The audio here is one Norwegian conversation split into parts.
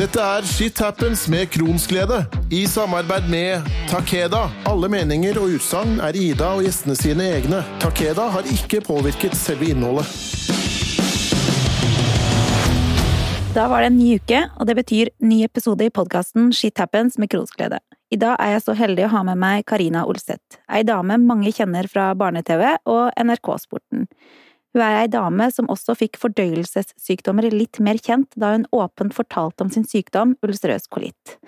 Dette er Shit Happens med Kronsglede, i samarbeid med Takeda. Alle meninger og utsagn er Ida og gjestene sine egne. Takeda har ikke påvirket selve innholdet. Da var det en ny uke, og det betyr ny episode i podkasten Shit Happens med Kronsglede. I dag er jeg så heldig å ha med meg Karina Olseth, ei dame mange kjenner fra barne-TV og NRK-sporten. Hun er ei dame som også fikk fordøyelsessykdommer litt mer kjent da hun åpent fortalte om sin sykdom, ulcerøs kolitt.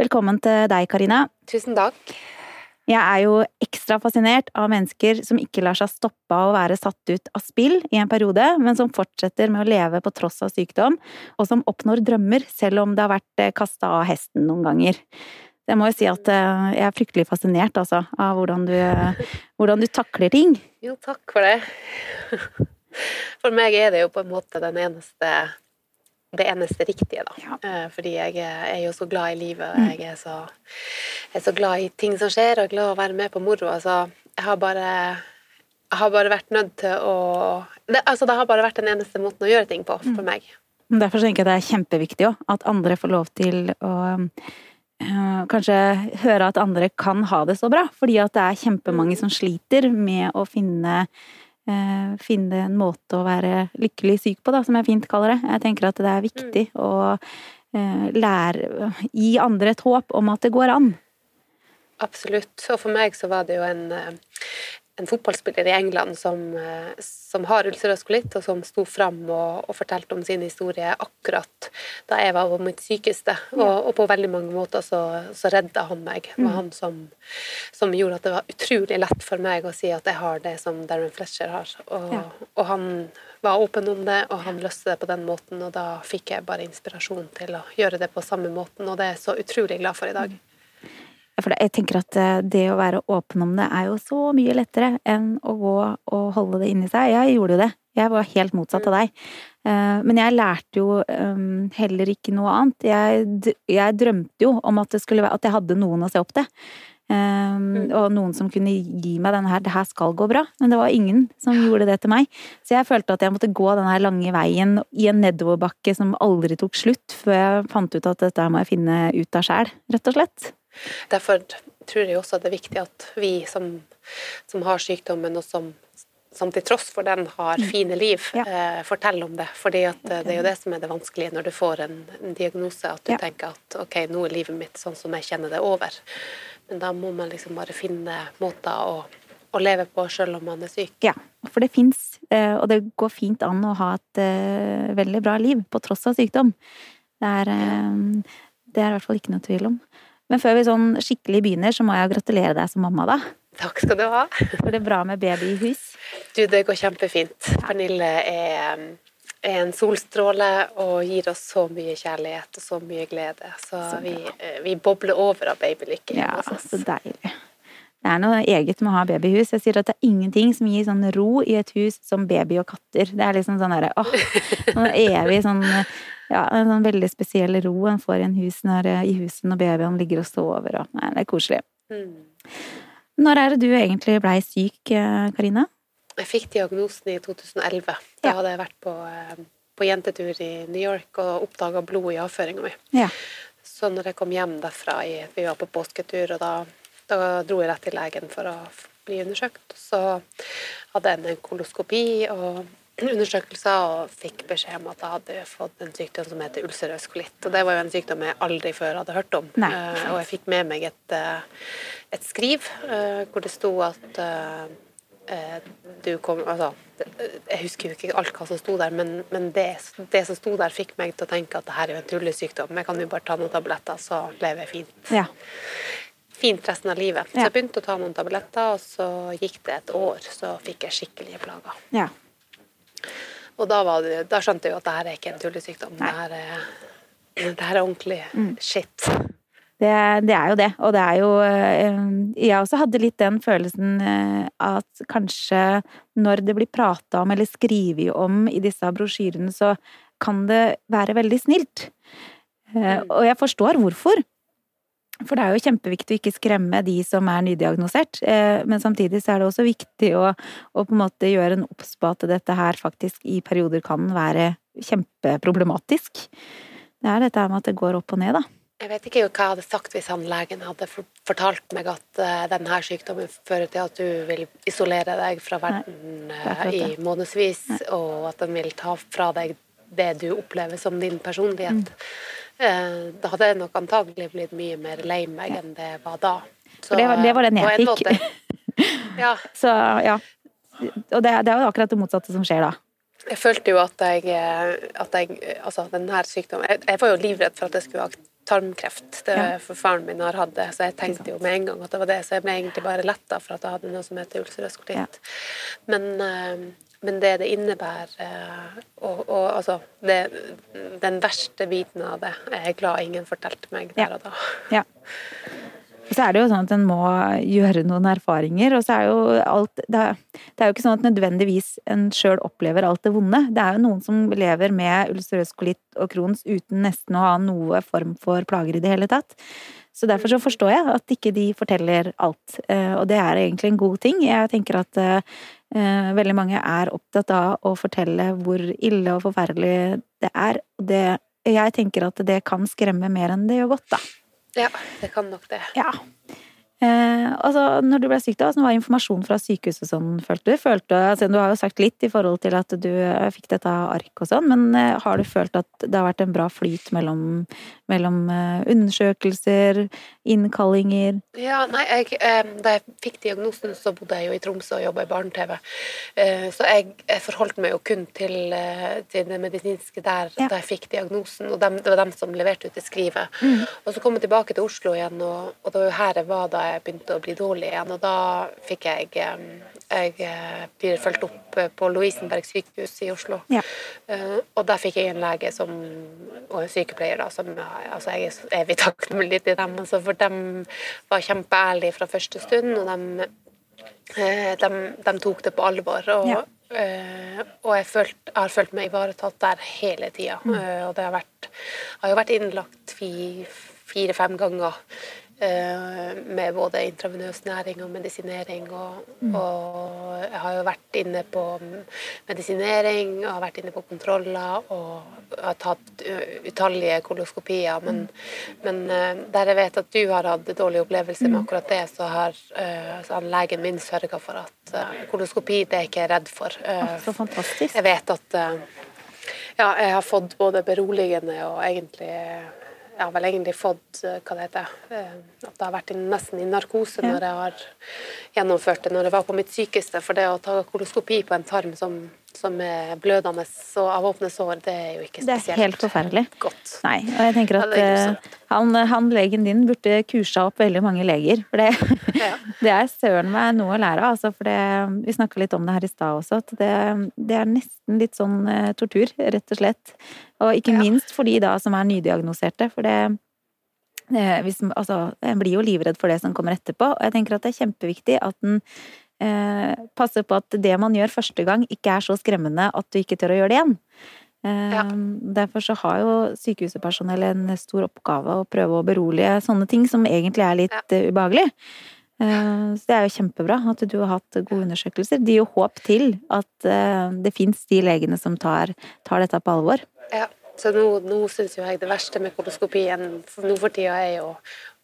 Velkommen til deg, Karina. Tusen takk. Jeg er jo ekstra fascinert av mennesker som ikke lar seg stoppe av å være satt ut av spill i en periode, men som fortsetter med å leve på tross av sykdom, og som oppnår drømmer selv om det har vært eh, kasta av hesten noen ganger. Jeg må jo si at eh, jeg er fryktelig fascinert altså, av hvordan du, hvordan du takler ting. Jo, takk for det. For meg er det jo på en måte den eneste det eneste riktige, da. Ja. Eh, fordi jeg er jo så glad i livet, og jeg er så, jeg er så glad i ting som skjer, og glad i å være med på moro. Så jeg har bare jeg har bare vært nødt til å det, altså, det har bare vært den eneste måten å gjøre ting på for mm. meg. Derfor tenker jeg det er kjempeviktig òg, at andre får lov til å kanskje høre at andre kan ha det så bra. Fordi at det er kjempemange som sliter med å finne, eh, finne en måte å være lykkelig syk på, da, som jeg fint kaller det. Jeg tenker at det er viktig mm. å eh, lære Gi andre et håp om at det går an. Absolutt. Og for meg så var det jo en en fotballspiller i England som, eh, som har ulcerøs kolitt, og som sto fram og, og, fortalte om sin historie akkurat da jeg var på mitt sykeste. Og, og på veldig mange måter så, så redda han meg. Det var mm. han som, som, gjorde at det var utrolig lett for meg å si at jeg har det som Darren Fletcher har. Og, ja. og han var åpen om det, og han løste det på den måten, og da fikk jeg bare inspirasjon til å gjøre det på samme måten, og det er jeg så utrolig glad for i dag. Mm. For jeg tenker at eh, det å være åpen om det er jo så mye lettere enn å gå og holde det inni seg. Jeg gjorde jo det. Jeg var helt motsatt av deg. Eh, men jeg lærte jo ehm, heller ikke noe annet. Jeg, jeg drømte jo om at, være, at, jeg hadde noen å se opp til. Um, og noen som kunne gi meg denne her 'det her skal gå bra'. Men det var ingen som gjorde det til meg. Så jeg følte at jeg måtte gå denne lange veien i en nedoverbakke som aldri tok slutt, før jeg fant ut at dette må jeg finne ut av sjæl, rett og slett. Derfor tror jeg også det er viktig at vi som, som har sykdommen, og som, som, til tross for den har mm. fine liv, ja. eh, forteller om det. Fordi eh, det er jo det som er det vanskelige når du får en, en diagnose, at du ja. tenker at ok, nå er livet mitt sånn som jeg kjenner det, over. Men da må man liksom bare finne måter å, å leve på selv om man er syk. Ja, for det fins, eh, og det går fint an å ha et uh, veldig bra liv på tross av sykdom. Det er, det er i hvert fall ikke noe tvil om. Men før vi sånn skikkelig begynner, så må jeg gratulere deg som mamma, da. Takk skal du ha. Går det bra med baby i hus? Du, det går kjempefint. Pernille er, er en solstråle og gir oss så mye kjærlighet og så mye glede. Så, så vi, vi, bobler over av babylykke. Ja, så deilig. Det er noe eget med å ha babyhus. Jeg sier at det er ingenting som gir sånn ro i et hus som baby og katter. Det er liksom sånn derre åh, sånn evig sånn ja, en sånn veldig spesiell ro en får i, hus når, i huset når babyen ligger og sover og Nei, det er koselig. Mm. Når er det du egentlig blei syk, eh, Karina? Jeg fikk diagnosen i 2011. Da ja. hadde jeg vært på, eh, på, jentetur i New York og oppdaga blod i avføringa mi. Ja. Så når jeg kom hjem derfra, vi var på påsketur, og da, da dro jeg rett til legen for å bli undersøkt. Så hadde jeg en koloskopi og undersøkelser og fikk beskjed om at jeg hadde fått en sykdom som heter ulcerøs kolitt. Og det var jo en sykdom jeg aldri før hadde hørt om. Nei. Uh, og jeg fikk med meg et, uh, et skriv uh, hvor det sto at du kom Altså, jeg husker jo ikke alt hva som sto der, men, men det, det, som sto der, fikk meg til å tenke at det her er jo en tullesykdom. Jeg kan jo bare ta noen tabletter, så lever jeg fint. Ja. Fint resten av livet. Så jeg begynte å ta noen tabletter, og så gikk det et år, så fikk jeg skikkelige plager. Ja. Og da, det, da, skjønte jeg jo at det her er ikke en tullesykdom. Det her, er, det her er ordentlig mm. shit. Det, det, er jo det. Og det er jo eh, Jeg også hadde litt den følelsen eh, at kanskje når det blir prata om eller skrevet om i disse brosjyrene, så kan det være veldig snilt. Eh, mm. Og jeg forstår hvorfor. For det er jo kjempeviktig å ikke skremme de som er nydiagnosert, eh, men samtidig så er det også viktig å, å på en måte gjøre en obs på at dette her faktisk i perioder kan være kjempeproblematisk. det er dette med at det går opp og ned, da. Jeg vet ikke hva jeg hadde sagt hvis han legen hadde fortalt meg at uh, denne sykdommen fører til at du vil isolere deg fra verden Nei, i månedsvis, og at den vil ta fra deg det du opplever som din personlighet. Mm. Uh, da hadde jeg nok antagelig blitt mye mer lei meg enn det var da. Så, det, var, det, var, den jeg fikk. ja. Så ja. Og det, det er jo akkurat det motsatte som skjer da. Jeg følte jo at jeg, at jeg Altså, denne sykdommen jeg, jeg var jo livredd for at jeg skulle ha tarmkreft. Det, ja. For faren min har hatt det, så jeg tenkte jo med en gang at det var det. Så jeg ble egentlig bare letta for at jeg hadde noe som heter ulcerøs kolitt. Ja. Men, eh, men, det det innebærer eh, og, og, altså det, Den verste biten av det er jeg glad ingen fortalte meg der og da. Ja. Så er det jo sånn at en må gjøre noen erfaringer, og så er jo alt Det er, det er jo ikke sånn at nødvendigvis en sjøl opplever alt det vonde. Det er jo noen som lever med ulcerøs kolitt og Crohns uten nesten å ha noe form for plager i det hele tatt. Så derfor så forstår jeg at ikke de forteller alt, eh, og det er egentlig en god ting. Jeg tenker at uh, veldig mange er opptatt av å fortelle hvor ille og forferdelig det er. Det, jeg tenker at det kan skremme mer enn det gjør godt, da. Ja, det kan nok det. Ja. Eh, altså, når du ble syk, da, så var informasjon fra sykehuset sånn, følte du? Følte, altså, du har jo sagt litt i forhold til at du eh, fikk dette ark og sånn, men eh, har du følt at det har vært en bra flyt mellom, mellom eh, undersøkelser, innkallinger? Ja, nei, jeg, eh, da jeg fikk diagnosen, så bodde jeg jo i Tromsø og jobba i barne-TV. Eh, så jeg, jeg, forholdt meg jo kun til, til det medisinske der ja. da jeg fikk diagnosen, og dem, det var dem som leverte ut det skrivet. Mm. Og så kom jeg tilbake til Oslo igjen, og, og det var jo her jeg var da jeg begynte å bli dårlig igjen. Og da fikk jeg Jeg blir fulgt opp på Lovisenberg sykehus i Oslo. Ja. Og der fikk jeg en lege som, og en sykepleier da, som altså Jeg er evig takknemlig til dem. Altså, for de var kjempeærlige fra første stund, og de, de, de tok det på alvor. og ja. Uh, og jeg, følt, jeg, har følt meg ivaretatt der hele tida. Mm. Uh, og det har vært, jeg har jo vært innlagt fire-fem ganger Eh, med både intravenøs næring og medisinering. Og, mm. og, jeg har jo vært inne på medisinering, og har vært inne på kontroller og har tatt utallige koloskopier. Men, mm. men eh, der jeg vet at du har hatt dårlig opplevelse med mm. akkurat det, så har, eh, så har legen min sørga for at koloskopi det er ikke jeg redd for. Så fantastisk. Jeg vet at ja, jeg har fått både beroligende og egentlig jeg har vel egentlig fått eh, hva det heter, eh, at det har vært nesten i narkose når jeg har gjennomført det når jeg var på mitt sykeste. For det å ta koloskopi på en tarm som som er blødende og av åpne sår, det er jo ikke spesielt Det er helt forferdelig. godt. Nei, og jeg tenker at uh, han, han, legen din burde kursa opp veldig mange leger. For det, ja. det er søren meg noe å lære av. Altså, for det, vi snakka litt om det her i stad også, at det, det, er nesten litt sånn uh, tortur, rett og slett. Og ikke ja. minst for de da som er nydiagnoserte. For det hvis, altså, En blir jo livredd for det som kommer etterpå, og jeg tenker at det er kjempeviktig at en eh, passe på at det man gjør første gang, ikke er så skremmende at du ikke tør å gjøre det igjen. Eh, ja. Derfor så har jo sykehuspersonell en stor oppgave å prøve å berolige sånne ting som egentlig er litt ja. Eh, ubehagelig. Eh, så det er jo kjempebra at du har hatt gode undersøkelser. Det gir jo håp til at eh, det fins de legene som tar, tar, dette på alvor. Ja, så nå, nå syns jo jeg det verste med koloskopien nå for tida er jo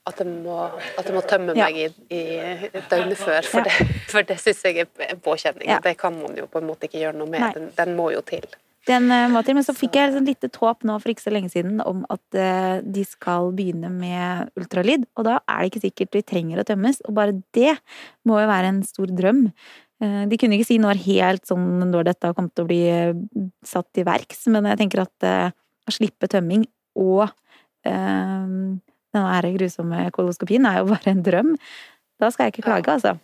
at jeg må, at jeg må tømme meg ja. i, i døgnet før, for ja. det, for det syns jeg er en påkjenning. Ja. Det kan man jo på en måte ikke gjøre noe med. Den, den, må jo til. Den uh, må til, Men så fikk jeg et sånn lite håp nå for ikke så lenge siden om at uh, de skal begynne med ultralyd. Og da er det ikke sikkert de trenger å tømmes. Og bare det må jo være en stor drøm. Uh, de kunne ikke si når helt sånn når dette har kommet til å bli satt i verks, men jeg tenker at å slippe tømming og den grusomme koloskopien er jo bare en drøm. Da skal jeg ikke klage, altså.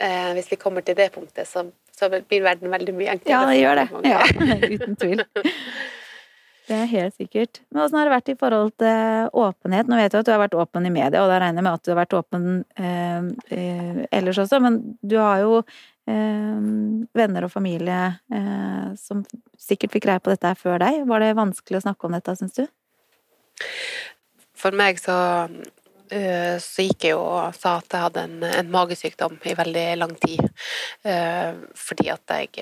Eh, hvis vi kommer til det punktet, så, så, blir verden veldig mye enklere. Ja, det gjør det. Ja, uten tvil. Det er helt sikkert. Men åssen har det vært i forhold til åpenhet? Nå vet du at du har vært åpen i media, og da regner jeg med at du har vært åpen eh, eh, ellers også, men du har jo eh, venner og familie eh, som sikkert fikk greie på dette før deg. Var det vanskelig å snakke om dette, syns du? For meg så Eh, så gikk jeg jo og sa at jeg hadde en, en magesykdom i veldig lang tid. Eh, fordi at jeg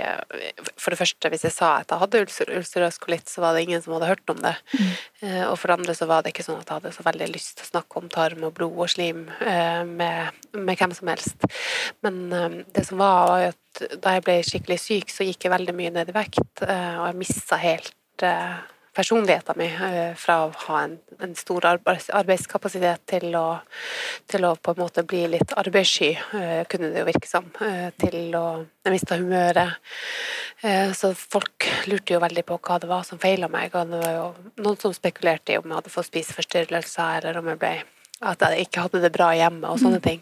For det første, hvis jeg sa at jeg hadde ulcerøs kolitt, så var det ingen som hadde hørt om det. Mm. Og for det andre så var det ikke sånn at jeg hadde så veldig lyst til å snakke om tarm og blod og slim med, med hvem som helst. Men det som var, var at da jeg ble skikkelig syk, så gikk jeg veldig mye ned i vekt, og jeg mista helt personligheten min eh, fra å ha en, en stor arbeidskapasitet til å, til å, på en måte bli litt arbeidssky, eh, kunne det jo virke som. Eh, til å Jeg mista humøret. Så folk lurte jo veldig på hva det var som feila meg, og det var jo noen som spekulerte i om jeg hadde fått spiseforstyrrelser, eller om jeg ble at jeg ikke hadde det bra hjemme og sånne mm. ting.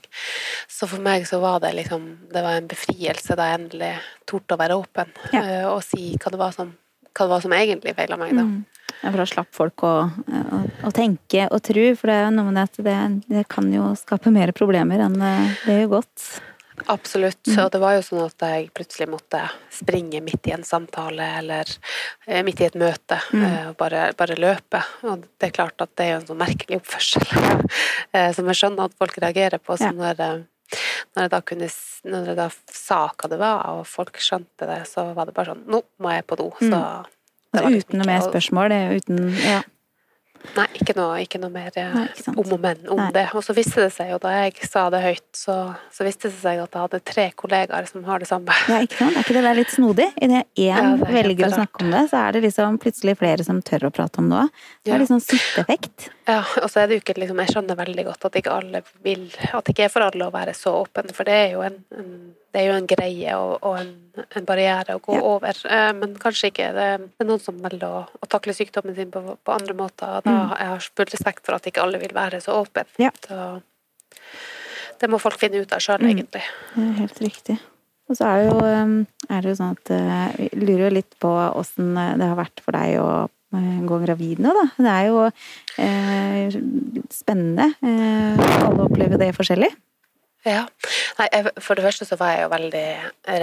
Så for meg så var det liksom Det var en befrielse da jeg endelig torde å være åpen ja. og si hva det var som hva det var som egentlig feila meg, da. Mm. Ja, for da slapp folk å, å, å, tenke og tro, for det er jo noe med det at det, det kan jo skape mer problemer enn det gjør godt. Absolutt. Mm. Og det var jo sånn at jeg plutselig måtte springe midt i en samtale eller eh, midt i et møte mm. Eh, og bare, bare, løpe. Og det er klart at det er jo en sånn merkelig oppførsel eh, som jeg skjønner at folk reagerer på. Så når, når, jeg da kunne, når det da sa hva det var, og folk skjønte det, så var det bare sånn Nå må jeg på do. Så mm. Uten noe mer spørsmål? Det, Uten Ja. Nei, ikke noe, ikke noe mer eh, Nei, ikke om og men om Nei. det. Og så viste det seg jo, da jeg sa det høyt, så, så viste det seg at jeg hadde tre kollegaer som har det samme. Ja, ikke sant? Er ikke det der litt snodig? Idet én ja, velger å snakke om det, så er det liksom plutselig flere som tør å prate om det òg. Det er ja. sånn smitteeffekt. Ja, og så er det jo ikke liksom Jeg skjønner veldig godt at ikke alle vil At det ikke er for alle å være så åpen, for det er jo en, en det er jo en greie og, og en, en, barriere å gå ja. over. Eh, men kanskje ikke. Det, er noen som velger å, å takle sykdommen sin på, på andre måter. Da mm. Jeg har full respekt for at ikke alle vil være så åpne. Ja. det må folk finne ut av sjøl, mm. egentlig. Det er helt riktig. Og så er det jo, um, er det jo sånn at jeg eh, lurer jo litt på åssen det har vært for deg å eh, gå gravid nå, da. Det er jo eh, spennende. Eh, alle opplever det forskjellig. Ja. Nei, for det første så var jeg jo veldig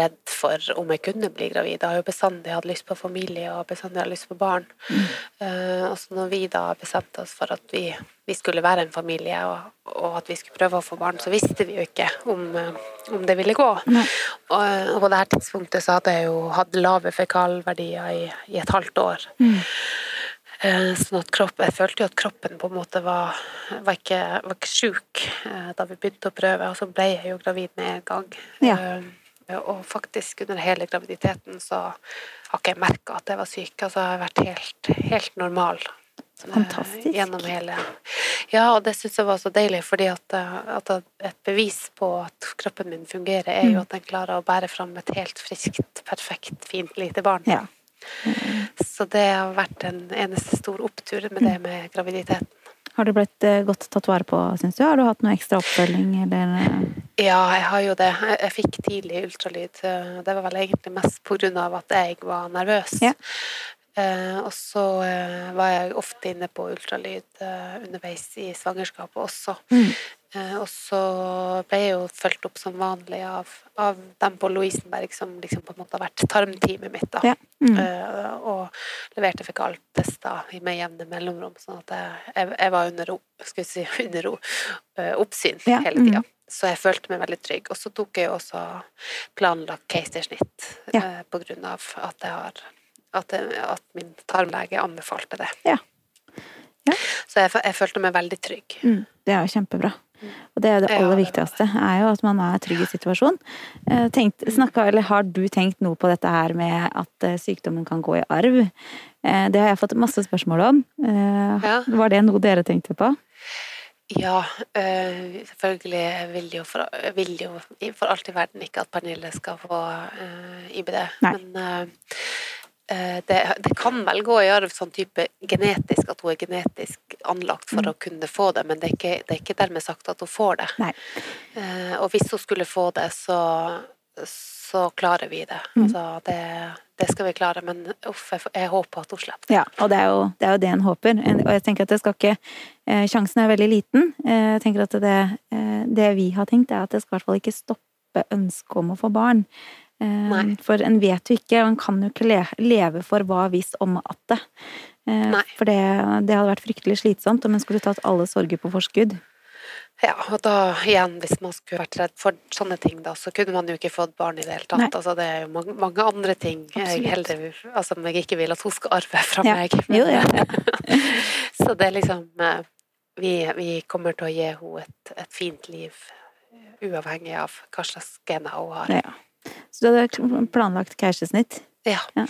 redd for om jeg kunne bli gravid. Jeg har jo bestandig hatt lyst på familie og bestandig hatt lyst på barn. Mm. Uh, og så når vi da bestemte oss for at vi, vi skulle være en familie og, og, at vi skulle prøve å få barn, så visste vi jo ikke om, uh, om det ville gå. Mm. Og, og, på det her tidspunktet så hadde jeg jo hatt lave fekalverdier i, i et halvt år. Mm. Eh, sånn kropp, Jeg følte jo at kroppen på en måte var, var ikke, var ikke sjuk eh, da vi begynte å prøve, og så ble jeg jo gravid med en gang. Ja. Eh, og faktisk under hele graviditeten så har ikke jeg merka at jeg var syk. Altså jeg har vært helt, helt normal. Fantastisk. Gjennom hele Ja, og det syns jeg var så deilig, fordi at, at, et bevis på at kroppen min fungerer, er jo mm. at den klarer å bære fram et helt friskt, perfekt, fint lite barn. Ja. Så det har vært en eneste stor opptur med det med graviditeten. Har du blitt eh, godt tatt vare på, syns du? Har du hatt noe ekstra oppfølging, eller? Ja, jeg har jo det. Jeg fikk tidlig ultralyd. Det var vel egentlig mest på grunn av at jeg var nervøs. Ja. Eh, og så eh, var jeg ofte inne på ultralyd underveis i svangerskapet også. Mm. Eh, og så ble jeg jo fulgt opp som vanlig av, av dem på Lovisenberg som liksom på en måte har vært tarmteamet mitt. da. Ja. Mm. Og leverte fekaltester med jevne mellomrom, sånn at jeg, jeg var under, si, under oppsyn ja. hele tida. Mm. Så jeg følte meg veldig trygg. Og så tok jeg også planlagt keisersnitt ja. på grunn av at, jeg har, at, at min tarmlege anbefalte det. Ja. Så jeg, jeg, følte meg veldig trygg. Mm. Det er jo kjempebra. Og det er det aller viktigste, er jo at man er trygg i situasjonen. Eh, tenkt, snakket, eller har du tenkt noe på dette her med at eh, sykdommen kan gå i arv? Eh, det har jeg fått masse spørsmål om. Var det noe dere tenkte på? Ja, selvfølgelig vil jo for, vil jo for alt i verden ikke at Pernille skal få IBD. Nei. Men det, det, kan vel gå å gjøre sånn type genetisk, at hun er genetisk anlagt for mm. å kunne få det, men det er, ikke, det er ikke, dermed sagt at hun får det. Nei. Eh, og hvis hun skulle få det, så, så klarer vi det. Mm. Altså, det, det, skal vi klare, men uff, jeg, håper at hun slipper det. Ja, og det er, jo, det er jo det en håper. Og jeg tenker at det skal ikke eh, Sjansen er veldig liten. Jeg tenker at det, det vi har tenkt, er at det skal i hvert fall ikke stoppe ønsket om å få barn. Nei. Ehm, for en vet jo ikke, og en kan jo ikke leve for hva hvis om at det. Nei. for det, det, hadde vært fryktelig slitsomt om en skulle tatt alle sorger på forskudd. Ja, og da igjen, hvis man skulle vært redd for sånne ting, da, så kunne man jo ikke fått barn i det hele tatt. Altså, det er jo mange, mange andre ting jeg heller, altså, som jeg ikke vil at hun skal arve fra ja. meg. Men, jo, ja. så det er liksom eh, vi, vi, kommer til å gi henne et, et, fint liv, uavhengig av hva slags gener hun har. Ja. Så du hadde planlagt keisersnitt? Ja. ja.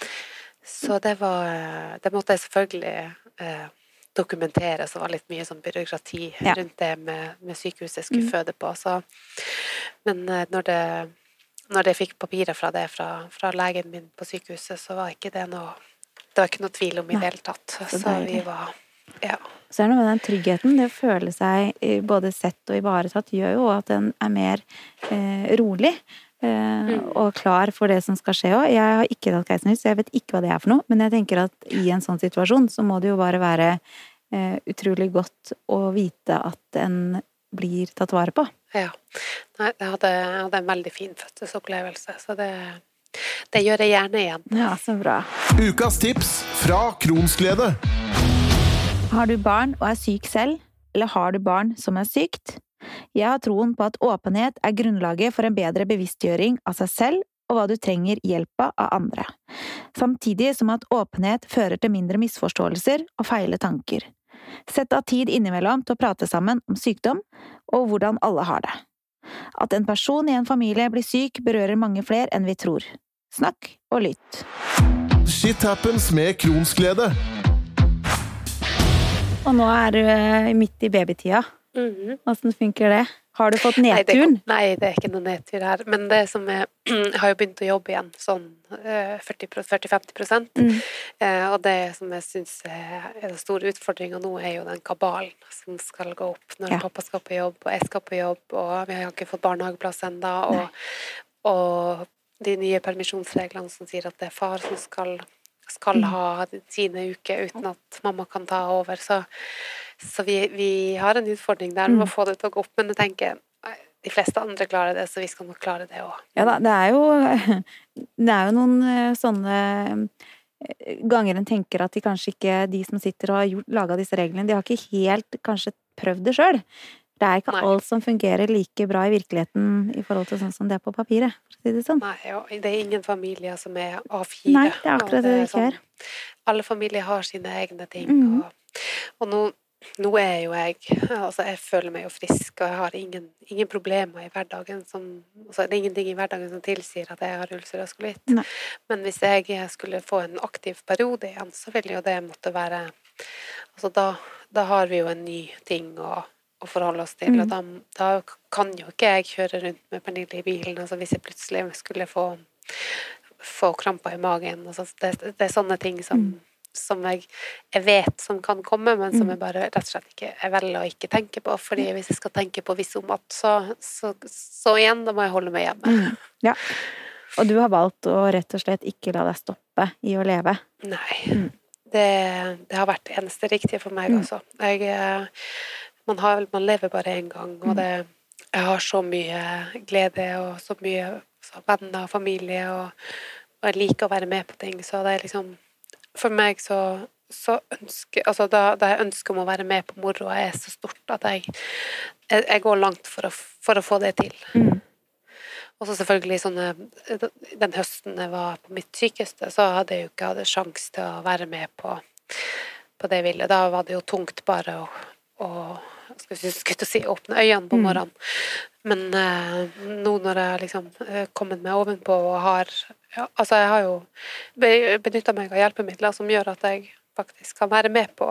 Så det var Det måtte jeg selvfølgelig eh, dokumentere, så var litt mye sånn byråkrati ja. rundt det med, med, sykehuset jeg skulle mm. føde på. Så, men eh, når det når jeg fikk papirer fra det fra, fra, legen min på sykehuset, så var ikke det noe Det var ikke noe tvil om i det hele tatt. Så, så vi var Ja. Så er det noe med den tryggheten. Det å føle seg både sett og ivaretatt gjør jo at en er mer eh, rolig. Eh, mm. og klar for det som skal skje òg. Jeg har ikke tatt keisersnitt, så jeg vet ikke hva det er for noe. Men jeg tenker at i en sånn situasjon så må det jo bare være eh, utrolig godt å vite at en blir tatt vare på. Ja. Nei, jeg hadde, jeg hadde en veldig fin fødselsopplevelse, så det, det gjør jeg gjerne igjen. Ja, så bra. Ukas tips fra Kronsglede. Har du barn og er syk selv, eller har du barn som er sykt? Jeg har troen på at åpenhet er grunnlaget for en bedre bevisstgjøring av seg selv og hva du trenger hjelp av av andre, samtidig som at åpenhet fører til mindre misforståelser og feile tanker. Sett av tid innimellom til å prate sammen om sykdom og hvordan alle har det. At en person i en familie blir syk, berører mange flere enn vi tror. Snakk og lytt. Shit happens med kronsglede. Og nå er du eh, midt i babytida. Mm Åssen funker det? Har du fått nedturen? Nei, nei, det er ikke noe nedtur her. Men det som er Jeg har jo begynt å jobbe igjen sånn 40-50 mm. eh, Og det som jeg syns er den store utfordringa nå, er jo den kabalen som skal gå opp når ja. pappa skal på jobb, og jeg skal på jobb, og vi har ikke fått barnehageplass ennå, og, og, de nye permisjonsreglene som sier at det er far som skal, skal mm. ha sine uker uten at mamma kan ta over. Så så vi, vi, har en utfordring der med å mm. få det til å gå opp, men jeg tenker de fleste andre klarer det, så vi skal nok klare det òg. Ja da, det er jo Det er jo noen eh, sånne eh, ganger en tenker at de kanskje ikke, de som sitter og har laga disse reglene, de har ikke helt kanskje prøvd det sjøl. Det er ikke Nei. alt som fungerer like bra i virkeligheten i forhold til sånn som det er på papiret. for å si det sånn. Nei, og det er ingen familier som er A4. Nei, det er akkurat det det ikke er. Sånn, alle familier har sine egne ting. Mm. Og, og nå nå er jo jeg Altså, jeg føler meg jo frisk, og jeg har ingen, ingen problemer i hverdagen som altså, Det er ingenting i hverdagen som tilsier at jeg har ulcerøs kolitt. Men hvis jeg skulle få en aktiv periode igjen, så ville jo det måtte være Altså, da, da har vi jo en ny ting å, å forholde oss til, mm. og da, da, kan jo ikke jeg kjøre rundt med Pernille i bilen, altså hvis jeg plutselig skulle få få kramper i magen. Altså, det, det, er sånne ting som mm som jeg, jeg, vet som kan komme, men som mm. jeg bare rett og slett ikke jeg velger å ikke tenke på. fordi hvis jeg skal tenke på visse mat, så, så, så, igjen, da må jeg holde meg hjemme. Mm. Ja. Og du har valgt å rett og slett ikke la deg stoppe i å leve? Nei. Mm. Det, det, har vært det eneste riktige for meg, mm. altså. Jeg, eh, man, har, man, lever bare én gang, og det, jeg har så mye glede og så mye så venner og familie, og, og jeg liker å være med på ting, så det er liksom for meg så, så ønsker Altså da, da jeg ønsker om å være med på moroa er så stort at jeg, jeg, jeg går langt for å, for å, få det til. Mm. Og så selvfølgelig sånne Den høsten jeg var på mitt sykeste, så hadde jeg jo ikke hatt sjanse til å være med på, på det jeg ville. Da var det jo tungt bare å, å skal skulle si, åpne øynene på mm. morgenen. Men eh, nå når jeg liksom er kommet meg ovenpå og har ja, Altså, jeg har jo benytta meg av hjelpemidler som gjør at jeg faktisk kan være med på,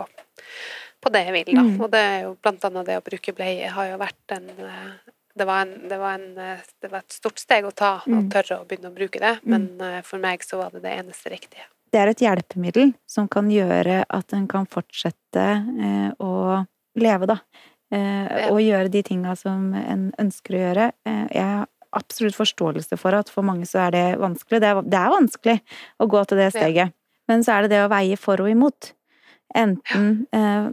på det jeg vil, da. Mm. Og det er jo blant annet det å bruke bleie har jo vært en eh, det var, en, det, var en, eh, det var, et stort steg å ta å mm. tørre å begynne å bruke det, men for meg så var det det eneste riktige. Det er et hjelpemiddel som kan gjøre at en kan fortsette eh, å leve, da. Eh, og gjøre de tinga som en ønsker å gjøre. Eh, jeg har absolutt forståelse for at for mange så er det vanskelig. Det er, det er vanskelig å gå til det steget. Men så er det det å veie for og imot. Enten eh,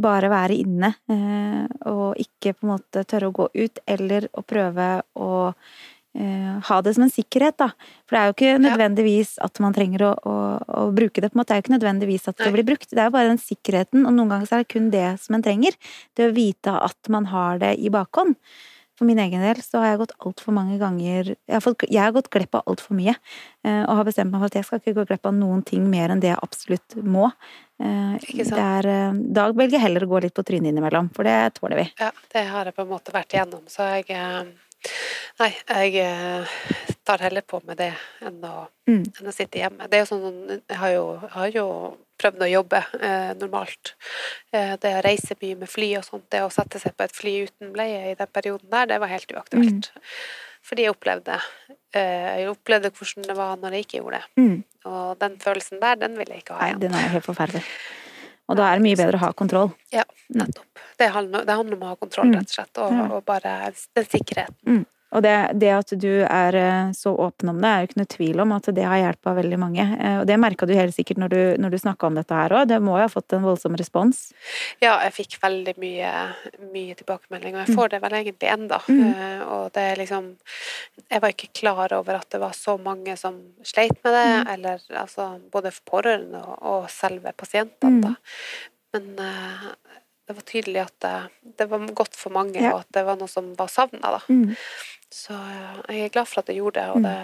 bare være inne eh, og ikke på en måte tørre å gå ut, eller å prøve å ha det som en sikkerhet, da. For det er jo ikke nødvendigvis at man trenger å, å, å bruke det. på en måte. Det er jo ikke nødvendigvis at det blir brukt. Det er jo bare den sikkerheten, og noen ganger så er det kun det som en trenger. Det å vite at man har det i bakhånd. For min egen del så har jeg gått altfor mange ganger jeg har, fått, jeg har gått glipp av altfor mye. Uh, og har bestemt meg for at jeg skal ikke gå glipp av noen ting mer enn det jeg absolutt må. Uh, det er, da velger jeg heller å gå litt på trynet innimellom, for det tåler vi. Ja, det har jeg på en måte vært igjennom, så jeg Nei, jeg eh, tar heller på med det enn å, mm. enn å sitte hjemme. Det er jo sånn, jeg har jo, har jo prøvd å jobbe eh, normalt. Eh, det å reise mye med fly og sånt, det å sette seg på et fly uten bleie i den perioden der, det var helt uaktuelt. Mm. Fordi jeg opplevde eh, jeg opplevde hvordan det var når jeg ikke gjorde det. Mm. Og den følelsen der, den vil jeg ikke ha igjen. Nei, den er helt forferdelig. Og da er det mye bedre å ha kontroll. Ja, nettopp. Det handler, det handler om å ha kontroll, rett og slett, og, og bare den sikkerheten. Mm. Og det, det, at du er eh, så åpen om det, er jo ikke noe tvil om at det har hjulpet veldig mange. Eh, og det merka du helt sikkert når du, når du snakka om dette her òg. Det må jo ha fått en voldsom respons? Ja, jeg fikk veldig mye, mye tilbakemelding, og jeg får det vel egentlig enda. Mm. Uh, og det er liksom Jeg var ikke klar over at det var så mange som sleit med det, mm. eller altså både pårørende og, og selve pasientene, mm. da. Men det var tydelig at det, det, var godt for mange, ja. og at det var noe som var savna, da. Mm. Så jeg er glad for at jeg gjorde det, og det,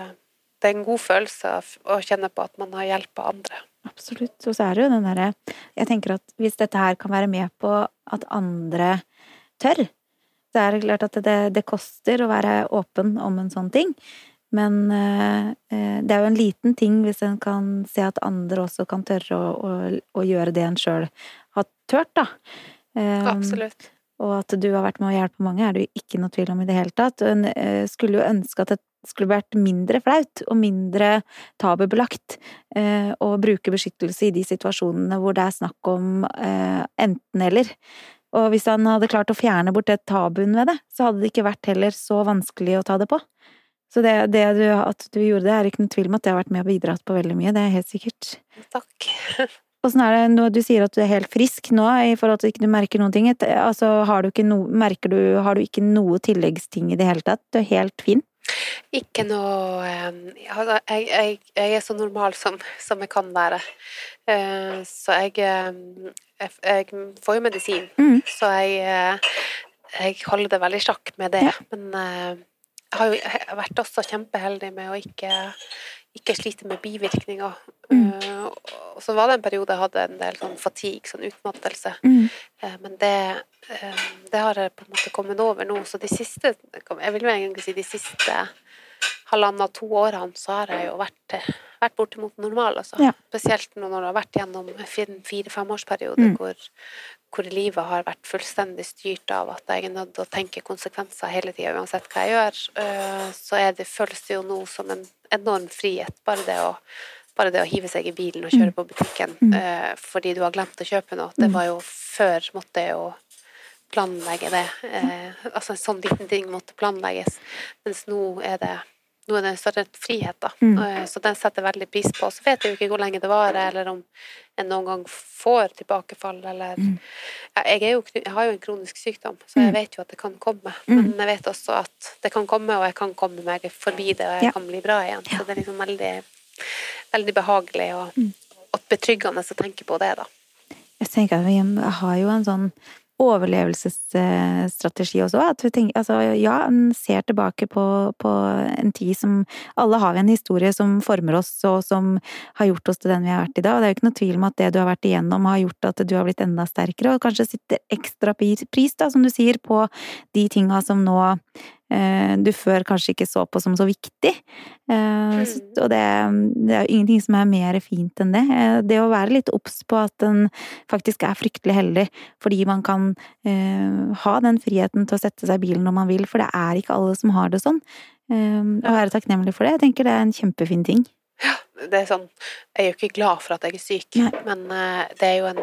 det er en god følelse å kjenne på at man har hjulpet andre. Absolutt. Og så er det jo den derre Jeg tenker at hvis dette her kan være med på at andre tør så er det klart at det, det koster å være åpen om en sånn ting. Men uh, det er jo en liten ting hvis en kan se at andre også kan tørre å, å, å gjøre det en sjøl har tørt, da. Absolutt. Og at du har vært med å hjelpe mange, er det jo ikke noe tvil om i det hele tatt. En eh, skulle jo ønske at det skulle vært mindre flaut og mindre tabubelagt eh, å bruke beskyttelse i de situasjonene hvor det er snakk om eh, enten-eller. Og hvis han hadde klart å fjerne bort det tabuen ved det, så hadde det ikke vært heller så vanskelig å ta det på. Så det, det du, at du gjorde det, er ikke noe tvil om at det har vært med og bidratt på veldig mye. Det er helt sikkert. Takk. Åssen er det når du sier at du er helt frisk nå, i forhold til at du ikke merker noen ting? Altså, har du no, merker du Har du ikke noe tilleggsting i det hele tatt? Du er helt fin? Ikke noe altså, jeg, jeg, jeg, er så normal som, som jeg kan være. Eh, så jeg, jeg, jeg får jo medisin, mm. så jeg, jeg holder det veldig sjakk med det. Ja. Men eh, jeg har jo vært også kjempeheldig med å ikke ikke sliter med bivirkninger. Mm. Uh, og så var det en periode jeg hadde en del sånn fatigue, sånn utmattelse. Mm. Uh, men det, uh, det, har jeg på en måte kommet over nå. Så de siste Jeg vil jo egentlig si de siste halvannet to årene så har jeg jo vært, vært bortimot normal, altså. Ja. Spesielt når jeg har vært gjennom en fire-femårsperiode mm. hvor, hvor livet har vært fullstendig styrt av at jeg er nødt til å tenke konsekvenser hele tida, uansett hva jeg gjør, så er det, føles det jo nå som en enorm frihet. Bare det å, bare det å hive seg i bilen og kjøre på butikken mm. uh, fordi du har glemt å kjøpe noe. Det mm. var jo før måtte jeg jo planlegge det. Uh, altså en sånn liten ting måtte planlegges. Mens nå er det nå er det en større frihet, da. Mm. Uh, så den setter jeg veldig pris på. Så vet jeg jo ikke hvor lenge det varer, eller om en noen gang får tilbakefall, eller mm. jeg, jo, jeg, har jo en kronisk sykdom, så jeg mm. vet jo at det kan komme. Mm. Men jeg vet også at det kan komme, og jeg kan komme meg forbi det, og jeg ja. kan bli bra igjen. Så det er liksom veldig, veldig behagelig og, mm. og betryggende å tenke på det, da. Jeg tenker at vi har jo en sånn overlevelsesstrategi også. At vi tenker, altså, ja, en ser tilbake på, på, en tid som Alle har vi en historie som former oss, og som har gjort oss til den vi har vært i dag. Og det er jo ikke noe tvil om at det du har vært igjennom, har gjort at du har blitt enda sterkere, og kanskje sitter ekstra pris, da, som du sier, på de tinga som nå du før kanskje ikke så på som så viktig. Eh, mm. Og det, det er jo ingenting som er mer fint enn det. Eh, det å være litt obs på at en faktisk er fryktelig heldig fordi man kan ha den friheten til å sette seg i bilen når man vil, for det er ikke alle som har det sånn. Å være takknemlig for det, jeg tenker det er en kjempefin ting. Ja, det er sånn Jeg er jo ikke glad for at jeg er syk, Nei. men det er jo en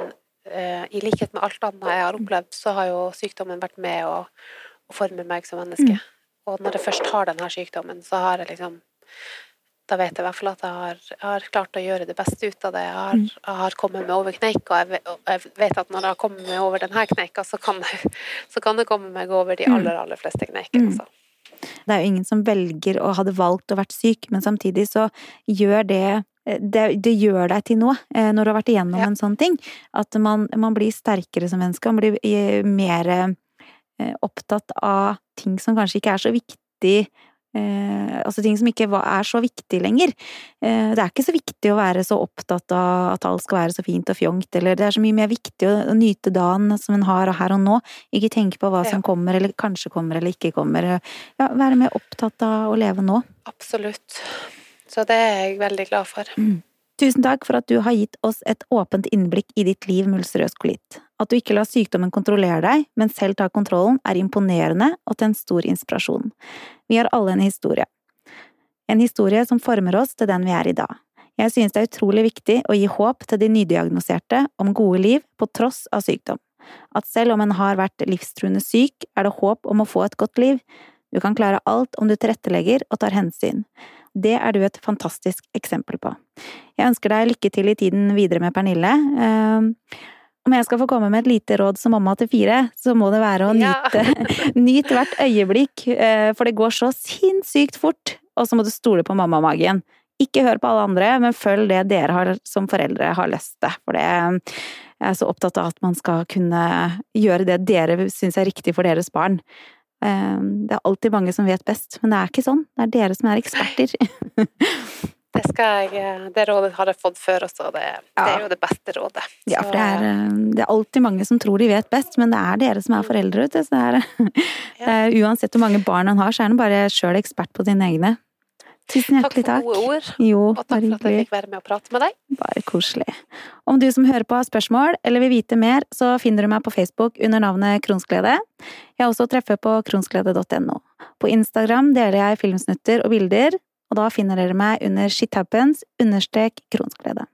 I likhet med alt annet jeg har opplevd, så har jo sykdommen vært med å, å forme meg som menneske. Mm. Og når jeg først har denne sykdommen, så har jeg liksom Da vet jeg i hvert fall at jeg har, jeg har klart å gjøre det beste ut av det. Jeg har, mm. jeg har kommet meg over kneika, og jeg vet at når jeg har kommet meg over denne kneika, så kan, jeg, så kan det komme meg over de mm. aller, aller fleste kneikene. Altså. Det er jo ingen som velger og hadde valgt å vært syk, men samtidig så gjør det det, det, gjør deg til noe når du har vært igjennom ja. en sånn ting. At man, man, blir sterkere som menneske, man blir mer opptatt av ting som kanskje ikke er så viktig Eh, altså ting som ikke er så viktig lenger. Eh, det er ikke så viktig å være så opptatt av at alt skal være så fint og fjongt, eller det er så mye mer viktig å, å nyte dagen som en har her og nå. Ikke tenke på hva ja. som kommer, eller kanskje kommer eller ikke kommer. Ja, være mer opptatt av å leve nå. Absolutt. Så det er jeg veldig glad for. Mm. Tusen takk for at du har gitt oss et åpent innblikk i ditt liv mulserøs kolitt. At du ikke lar sykdommen kontrollere deg, men selv tar kontrollen, er imponerende og til en stor inspirasjon. Vi har alle en historie. En historie som former oss til den vi er i dag. Jeg synes det er utrolig viktig å gi håp til de nydiagnoserte om gode liv på tross av sykdom. At selv om en har vært livstruende syk, er det håp om å få et godt liv. Du kan klare alt om du tilrettelegger og tar hensyn. Det er du et fantastisk eksempel på. Jeg ønsker deg lykke til i tiden videre med Pernille. Om jeg skal få komme med et lite råd som mamma til fire, så må det være å nyte, ja. nyte hvert øyeblikk, eh, for det går så sinnssykt fort. Og så må du stole på mammamagen. Ikke hør på alle andre, men følg det dere har, som foreldre har lyst til. For det, jeg er så opptatt av at man skal kunne gjøre det dere syns er riktig for deres barn. Ehm, det er alltid mange som vet best, men det er ikke sånn. Det er dere som er eksperter. Det, jeg, eh, det rådet har jeg fått før også, det, det er jo det beste rådet. Så. Ja, for det er, eh, det er, alltid mange som tror de vet best, men det er dere som er foreldre, ute. Så det er, det er, uansett hvor mange barn han har, så er han bare sjøl ekspert på dine egne. Tusen hjertelig takk. Takk for gode ord, jo, og takk for at jeg fikk være med og prate med deg. Bare koselig. Om du som hører på har spørsmål eller vil vite mer, så finner du meg på Facebook under navnet Kronsglede. Jeg har også treffet på kronsglede.no. På Instagram deler jeg filmsnutter og bilder, og da finner dere meg under shithappens understrek kronsglede.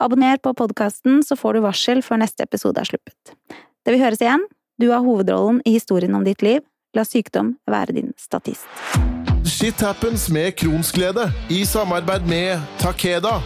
Abonner på podkasten, så får du varsel før neste episode er sluppet. Det vil høres igjen. Du har hovedrollen i historien om ditt liv. La sykdom være din statist. Shit happens med Kronsglede i samarbeid med Takeda.